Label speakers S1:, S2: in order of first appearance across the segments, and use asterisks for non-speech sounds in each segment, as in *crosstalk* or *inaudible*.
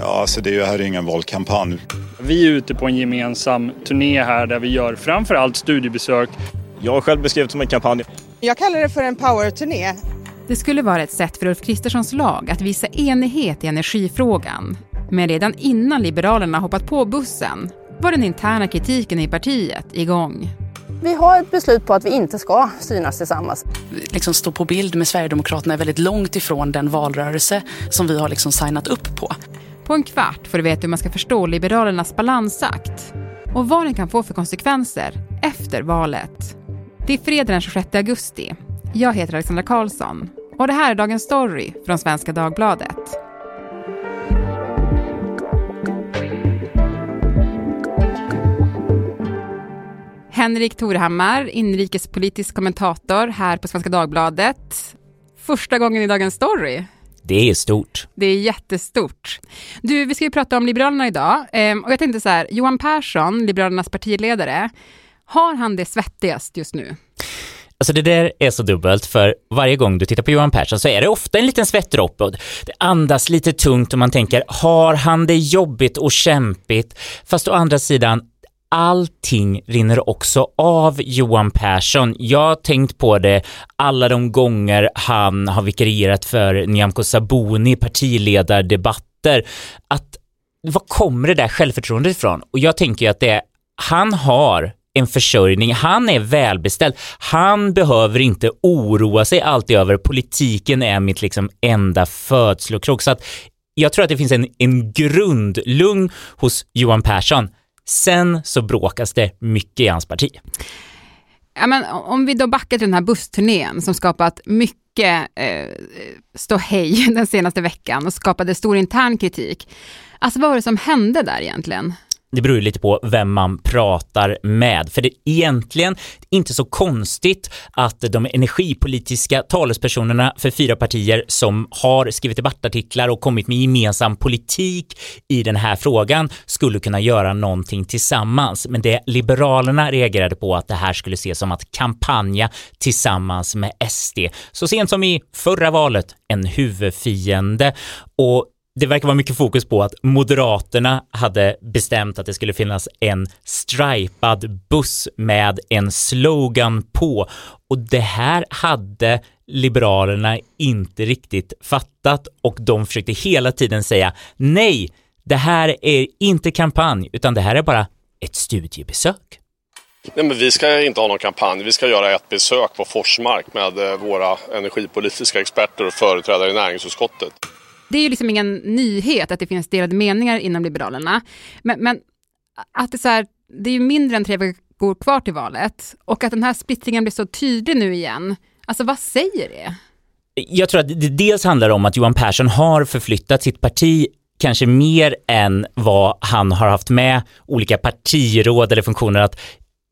S1: Ja, alltså det här är ingen valkampanj.
S2: Vi är ute på en gemensam turné här där vi gör framförallt studiebesök.
S3: Jag har själv beskrivit det som en kampanj.
S4: Jag kallar det för en powerturné.
S5: Det skulle vara ett sätt för Ulf Kristerssons lag att visa enighet i energifrågan. Men redan innan Liberalerna hoppat på bussen var den interna kritiken i partiet igång.
S6: Vi har ett beslut på att vi inte ska synas tillsammans.
S7: Liksom stå på bild med Sverigedemokraterna är väldigt långt ifrån den valrörelse som vi har liksom signat upp på.
S5: På en kvart får du veta hur man ska förstå Liberalernas balansakt och vad den kan få för konsekvenser efter valet. Det är fredag den 26 augusti. Jag heter Alexandra Karlsson och det här är Dagens Story från Svenska Dagbladet. Henrik Torhammar, inrikespolitisk kommentator här på Svenska Dagbladet. Första gången i Dagens Story.
S8: Det är stort.
S5: Det är jättestort. Du, vi ska ju prata om Liberalerna idag. Ehm, och jag tänkte så här, Johan Persson, Liberalernas partiledare, har han det svettigast just nu?
S8: Alltså det där är så dubbelt, för varje gång du tittar på Johan Persson så är det ofta en liten svettdroppe och det andas lite tungt och man tänker, har han det jobbigt och kämpigt? Fast å andra sidan, allting rinner också av Johan Persson. Jag har tänkt på det alla de gånger han har vikarierat för Nyamko Sabuni i partiledardebatter, att var kommer det där självförtroendet ifrån? Och jag tänker att det är, han har en försörjning, han är välbeställd, han behöver inte oroa sig alltid över politiken är mitt liksom enda födslokrok. Så att jag tror att det finns en, en grundlugn hos Johan Persson Sen så bråkas det mycket i hans parti.
S5: Ja, men om vi då backar till den här bussturnén som skapat mycket eh, ståhej *laughs* den senaste veckan och skapade stor intern kritik. Alltså vad var det som hände där egentligen?
S8: Det beror ju lite på vem man pratar med. För det är egentligen inte så konstigt att de energipolitiska talespersonerna för fyra partier som har skrivit debattartiklar och kommit med gemensam politik i den här frågan skulle kunna göra någonting tillsammans. Men det Liberalerna reagerade på att det här skulle ses som att kampanja tillsammans med SD. Så sent som i förra valet en huvudfiende och det verkar vara mycket fokus på att Moderaterna hade bestämt att det skulle finnas en stripad buss med en slogan på och det här hade Liberalerna inte riktigt fattat och de försökte hela tiden säga nej, det här är inte kampanj utan det här är bara ett studiebesök.
S9: Nej, men vi ska inte ha någon kampanj. Vi ska göra ett besök på Forsmark med eh, våra energipolitiska experter och företrädare i näringsutskottet
S5: det är ju liksom ingen nyhet att det finns delade meningar inom Liberalerna. Men, men att det, så här, det är ju mindre än tre veckor kvar till valet och att den här splittringen blir så tydlig nu igen. Alltså vad säger det?
S8: Jag tror att det dels handlar om att Johan Persson har förflyttat sitt parti kanske mer än vad han har haft med olika partiråd eller funktioner att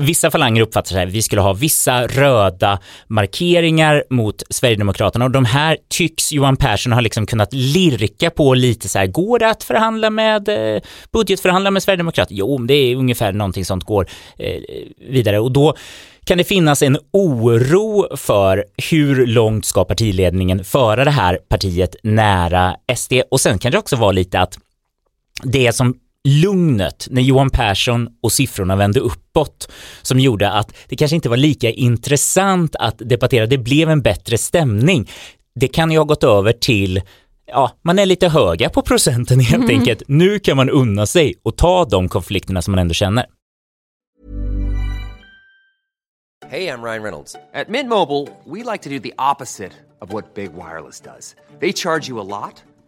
S8: Vissa falanger uppfattar sig, vi skulle ha vissa röda markeringar mot Sverigedemokraterna. Och de här tycks Johan Persson ha liksom kunnat lirka på lite så här, går det att förhandla med, eh, budgetförhandla med Sverigedemokraterna? Jo, det är ungefär någonting sånt går eh, vidare. Och då kan det finnas en oro för hur långt ska partiledningen föra det här partiet nära SD och sen kan det också vara lite att det som lugnet när Johan Persson och siffrorna vände uppåt som gjorde att det kanske inte var lika intressant att debattera. Det blev en bättre stämning. Det kan ju ha gått över till ja, man är lite höga på procenten helt mm. enkelt. Nu kan man unna sig och ta de konflikterna som man ändå känner.
S10: Hej, jag Ryan Reynolds. At Mint Mobile, we like to do the opposite of what Big Wireless does. They charge you a lot.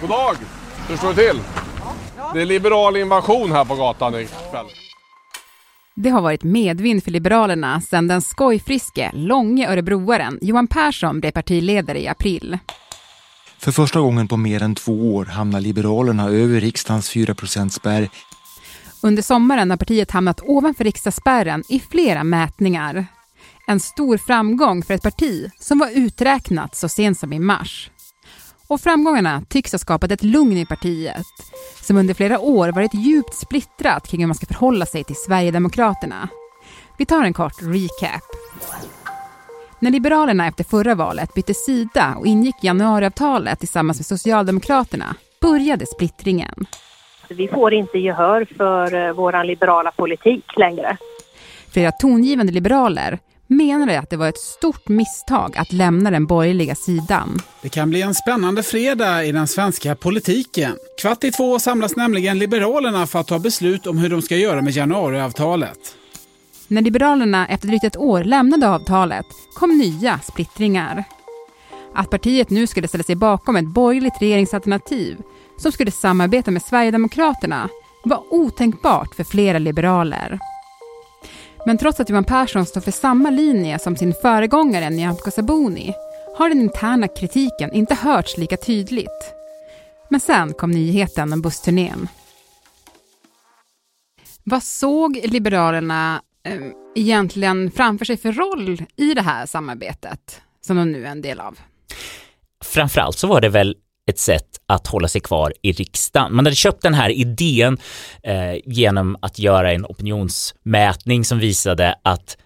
S11: God dag! Hur står det till? Det är liberal invasion här på gatan ikväll.
S5: Det har varit medvind för Liberalerna sedan den skojfriske, långe örebroaren Johan Persson blev partiledare i april.
S12: För första gången på mer än två år hamnar Liberalerna över riksdagens 4 spärr.
S5: Under sommaren har partiet hamnat ovanför riksdagsspärren i flera mätningar. En stor framgång för ett parti som var uträknat så sent som i mars. Och framgångarna tycks ha skapat ett lugn i partiet som under flera år varit djupt splittrat kring hur man ska förhålla sig till Sverigedemokraterna. Vi tar en kort recap. När Liberalerna efter förra valet bytte sida och ingick januariavtalet tillsammans med Socialdemokraterna började splittringen.
S13: Vi får inte gehör för eh, vår liberala politik längre.
S5: Flera tongivande liberaler menade att det var ett stort misstag att lämna den borgerliga sidan.
S14: Det kan bli en spännande fredag i den svenska politiken. Kvart i två samlas nämligen Liberalerna för att ta beslut om hur de ska göra med januariavtalet.
S5: När Liberalerna efter drygt ett år lämnade avtalet kom nya splittringar. Att partiet nu skulle ställa sig bakom ett borgerligt regeringsalternativ som skulle samarbeta med Sverigedemokraterna var otänkbart för flera liberaler. Men trots att Johan Persson står för samma linje som sin föregångare Nyamko Sabuni har den interna kritiken inte hörts lika tydligt. Men sen kom nyheten om bussturnén. Vad såg Liberalerna eh, egentligen framför sig för roll i det här samarbetet som de nu är en del av?
S8: Framförallt så var det väl ett sätt att hålla sig kvar i riksdagen. Man hade köpt den här idén eh, genom att göra en opinionsmätning som visade att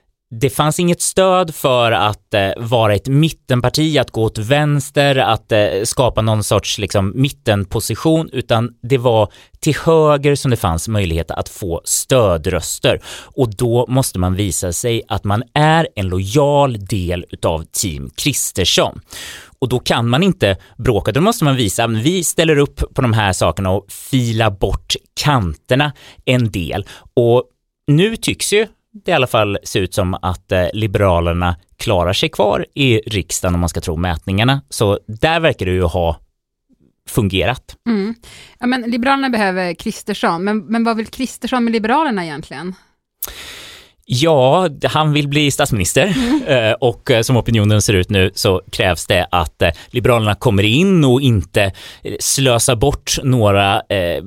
S8: det fanns inget stöd för att eh, vara ett mittenparti, att gå åt vänster, att eh, skapa någon sorts liksom, mittenposition, utan det var till höger som det fanns möjlighet att få stödröster. Och då måste man visa sig att man är en lojal del utav team Kristersson. Och då kan man inte bråka, då måste man visa att vi ställer upp på de här sakerna och fila bort kanterna en del. Och nu tycks ju det i alla fall ser ut som att eh, Liberalerna klarar sig kvar i riksdagen om man ska tro mätningarna. Så där verkar det ju ha fungerat.
S5: Mm. Ja, men Liberalerna behöver Kristersson, men, men vad vill Kristersson med Liberalerna egentligen?
S8: Ja, han vill bli statsminister mm. och eh, som opinionen ser ut nu så krävs det att eh, Liberalerna kommer in och inte slösar bort några eh,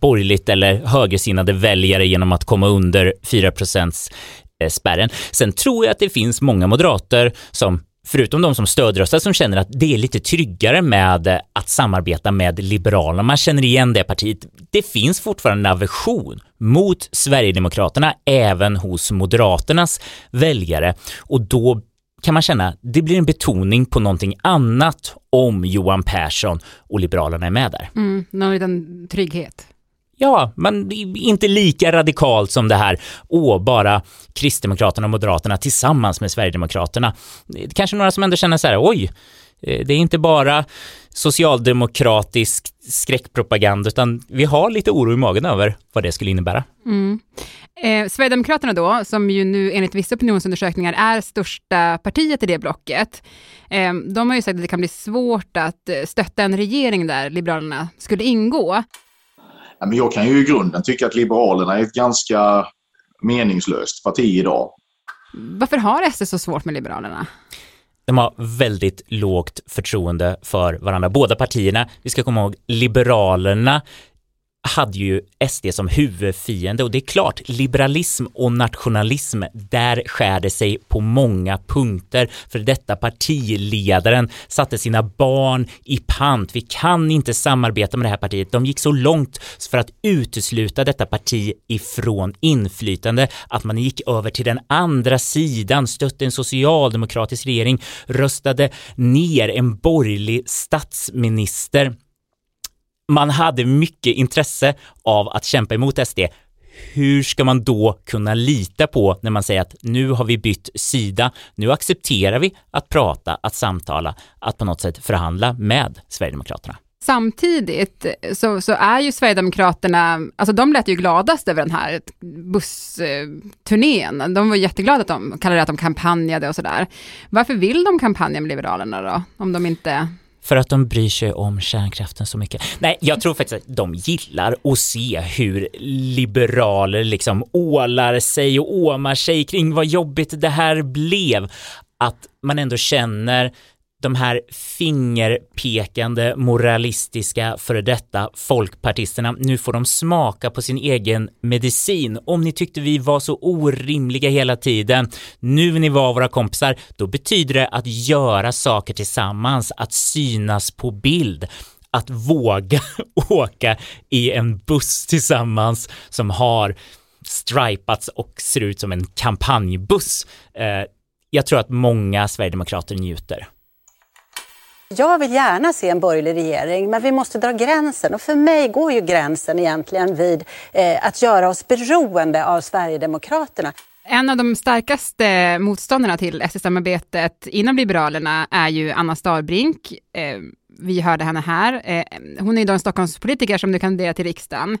S8: borgerligt eller högersinnade väljare genom att komma under 4% spärren. Sen tror jag att det finns många moderater som förutom de som stödröstar som känner att det är lite tryggare med eh, att samarbeta med Liberalerna. Man känner igen det partiet. Det finns fortfarande en aversion mot Sverigedemokraterna även hos Moderaternas väljare och då kan man känna det blir en betoning på någonting annat om Johan Persson och Liberalerna är med där.
S5: Mm, någon liten trygghet.
S8: Ja, men inte lika radikalt som det här, åh, bara Kristdemokraterna och Moderaterna tillsammans med Sverigedemokraterna. Kanske några som ändå känner så här, oj, eh, det är inte bara socialdemokratisk skräckpropaganda, utan vi har lite oro i magen över vad det skulle innebära.
S5: Mm. Eh, Sverigedemokraterna då, som ju nu enligt vissa opinionsundersökningar är största partiet i det blocket, eh, de har ju sagt att det kan bli svårt att eh, stötta en regering där Liberalerna skulle ingå.
S15: Ja, men jag kan ju i grunden tycka att Liberalerna är ett ganska meningslöst parti idag.
S5: Varför har SD så svårt med Liberalerna?
S8: De har väldigt lågt förtroende för varandra, båda partierna. Vi ska komma ihåg, Liberalerna hade ju SD som huvudfiende och det är klart, liberalism och nationalism, där skär det sig på många punkter. För detta partiledaren satte sina barn i pant. Vi kan inte samarbeta med det här partiet. De gick så långt för att utesluta detta parti ifrån inflytande att man gick över till den andra sidan, stötte en socialdemokratisk regering, röstade ner en borgerlig statsminister man hade mycket intresse av att kämpa emot SD. Hur ska man då kunna lita på när man säger att nu har vi bytt sida, nu accepterar vi att prata, att samtala, att på något sätt förhandla med Sverigedemokraterna?
S5: Samtidigt så, så, är ju Sverigedemokraterna, alltså de lät ju gladast över den här bussturnén. De var jätteglada att de kallade det att de kampanjade och sådär. Varför vill de kampanja med Liberalerna då? Om de inte
S8: för att de bryr sig om kärnkraften så mycket. Nej, jag tror faktiskt att de gillar att se hur liberaler liksom ålar sig och åmar sig kring vad jobbigt det här blev. Att man ändå känner de här fingerpekande, moralistiska före detta folkpartisterna, nu får de smaka på sin egen medicin. Om ni tyckte vi var så orimliga hela tiden, nu ni var våra kompisar, då betyder det att göra saker tillsammans, att synas på bild, att våga *laughs* åka i en buss tillsammans som har stripats och ser ut som en kampanjbuss. Eh, jag tror att många sverigedemokrater njuter.
S16: Jag vill gärna se en borgerlig regering, men vi måste dra gränsen. Och för mig går ju gränsen egentligen vid eh, att göra oss beroende av Sverigedemokraterna.
S5: En av de starkaste motståndarna till SD-samarbetet inom Liberalerna är ju Anna Starbrink. Eh, vi hörde henne här. Eh, hon är då en Stockholmspolitiker som nu kandiderar till riksdagen.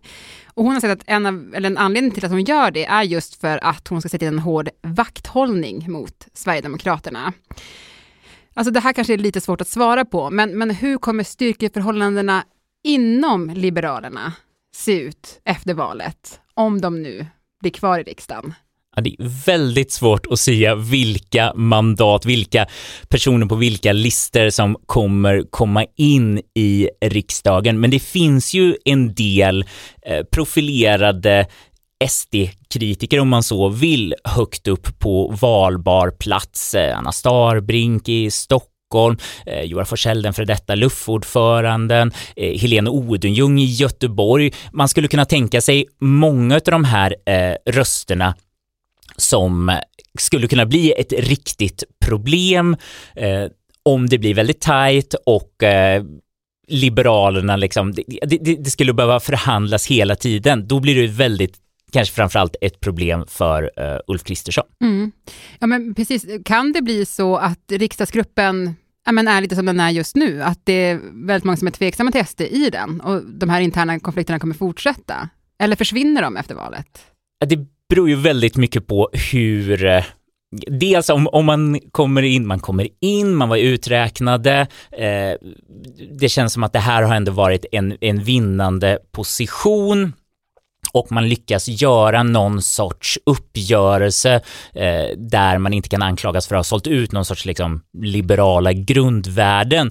S5: Och hon har sagt att en, av, eller en anledning till att hon gör det är just för att hon ska sätta in en hård vakthållning mot Sverigedemokraterna. Alltså det här kanske är lite svårt att svara på, men, men hur kommer styrkeförhållandena inom Liberalerna se ut efter valet, om de nu blir kvar i riksdagen?
S8: Ja, det är väldigt svårt att säga vilka mandat, vilka personer på vilka listor som kommer komma in i riksdagen. Men det finns ju en del eh, profilerade SD-kritiker om man så vill högt upp på valbar plats. Eh, Anna Starbrink i Stockholm, eh, Joar Forsell, den före detta luffordföranden, eh, Helene Odenjung i Göteborg. Man skulle kunna tänka sig många av de här eh, rösterna som skulle kunna bli ett riktigt problem eh, om det blir väldigt tajt och eh, Liberalerna liksom, det, det, det, skulle behöva förhandlas hela tiden. Då blir det väldigt kanske framförallt ett problem för uh, Ulf Kristersson.
S5: Mm. Ja, men precis. Kan det bli så att riksdagsgruppen ja, men är lite som den är just nu, att det är väldigt många som är tveksamma till SD i den och de här interna konflikterna kommer fortsätta? Eller försvinner de efter valet?
S8: Det beror ju väldigt mycket på hur eh, Dels om, om man kommer in, man kommer in, man var uträknade. Eh, det känns som att det här har ändå varit en, en vinnande position och man lyckas göra någon sorts uppgörelse eh, där man inte kan anklagas för att ha sålt ut någon sorts liksom, liberala grundvärden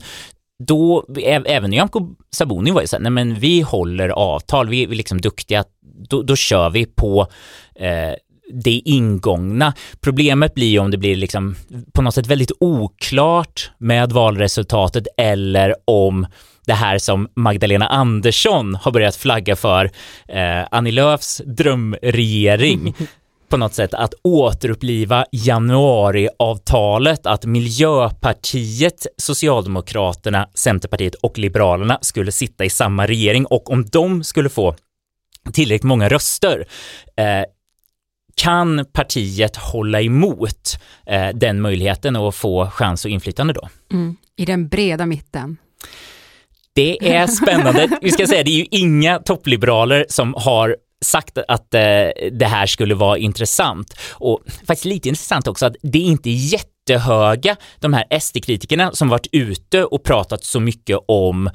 S8: då, även Nyamko Sabuni var ju såhär, nej men vi håller avtal, vi är liksom duktiga, då, då kör vi på eh, det ingångna. Problemet blir ju om det blir liksom på något sätt väldigt oklart med valresultatet eller om det här som Magdalena Andersson har börjat flagga för, eh, Annie Lööfs drömregering, *laughs* på något sätt att återuppliva januariavtalet, att Miljöpartiet, Socialdemokraterna, Centerpartiet och Liberalerna skulle sitta i samma regering och om de skulle få tillräckligt många röster eh, kan partiet hålla emot eh, den möjligheten och få chans och inflytande då?
S5: Mm. I den breda mitten.
S8: Det är spännande. Vi ska säga, det är ju inga toppliberaler som har sagt att eh, det här skulle vara intressant. Och faktiskt lite intressant också att det är inte jättehöga, de här SD-kritikerna som varit ute och pratat så mycket om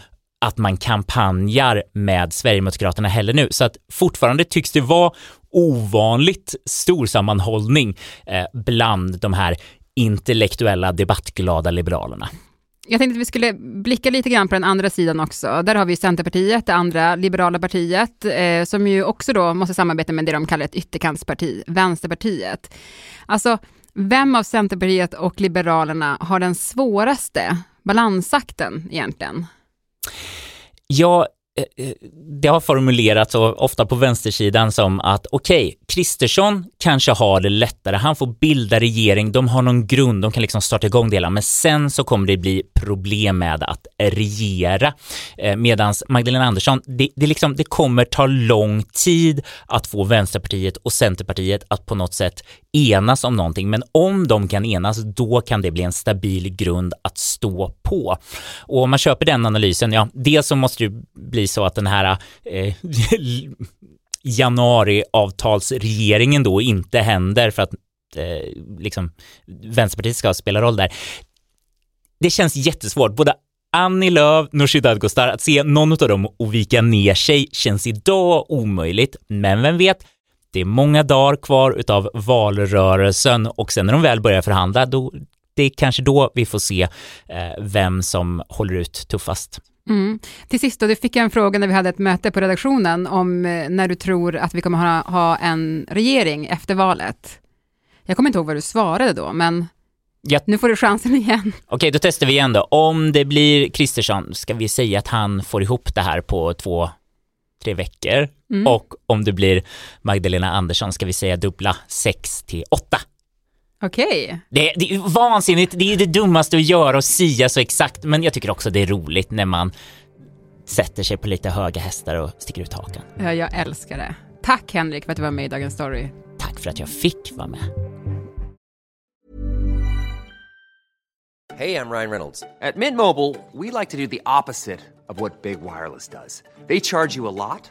S8: att man kampanjar med Sverigedemokraterna heller nu. Så att fortfarande tycks det vara ovanligt stor sammanhållning eh, bland de här intellektuella debattglada liberalerna.
S5: Jag tänkte att vi skulle blicka lite grann på den andra sidan också. Där har vi Centerpartiet, det andra liberala partiet, eh, som ju också då måste samarbeta med det de kallar ett ytterkantsparti, Vänsterpartiet. Alltså, vem av Centerpartiet och Liberalerna har den svåraste balansakten egentligen?
S8: Ja, Eh, eh, det har formulerats ofta på vänstersidan som att okej, okay, Kristersson kanske har det lättare, han får bilda regering, de har någon grund, de kan liksom starta igång det hela, men sen så kommer det bli problem med att regera. Eh, Medan Magdalena Andersson, det, det, liksom, det kommer ta lång tid att få Vänsterpartiet och Centerpartiet att på något sätt enas om någonting, men om de kan enas, då kan det bli en stabil grund att stå på. Och om man köper den analysen, ja, dels så måste det bli så att den här eh, *laughs* januariavtalsregeringen då inte händer för att eh, liksom Vänsterpartiet ska spela roll där. Det känns jättesvårt. Både Annie Lööf, Nooshi Dadgostar, att se någon av dem och vika ner sig känns idag omöjligt. Men vem vet, det är många dagar kvar utav valrörelsen och sen när de väl börjar förhandla, då det är kanske då vi får se eh, vem som håller ut tuffast.
S5: Mm. Till sist då, du fick en fråga när vi hade ett möte på redaktionen om eh, när du tror att vi kommer ha, ha en regering efter valet. Jag kommer inte ihåg vad du svarade då, men
S8: Ja.
S5: nu får du chansen igen.
S8: Okej, då testar vi igen då. Om det blir Kristersson, ska vi säga att han får ihop det här på två, tre veckor?
S5: Mm.
S8: Och om det blir Magdalena Andersson, ska vi säga dubbla sex till åtta?
S5: Okej.
S8: Det, det är vansinnigt, det är det dummaste att göra och sia så exakt, men jag tycker också det är roligt när man sätter sig på lite höga hästar och sticker ut hakan.
S5: Ja, jag älskar det. Tack Henrik för att du var med i Dagens Story.
S8: Tack för att jag fick vara med.
S10: Hey, I'm Ryan Reynolds. At Mint Mobile, we like to do the opposite of what Big Wireless does. They charge you a lot,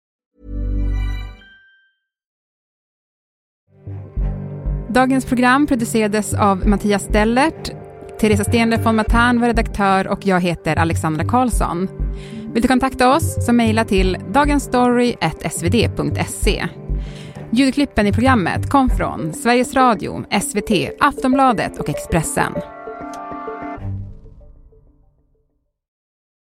S5: Dagens program producerades av Mattias Stellert. Teresa Stenler von Matern var redaktör och jag heter Alexandra Karlsson. Vill du kontakta oss så mejla till dagensstory.svd.se. Ljudklippen i programmet kom från Sveriges Radio, SVT, Aftonbladet och Expressen.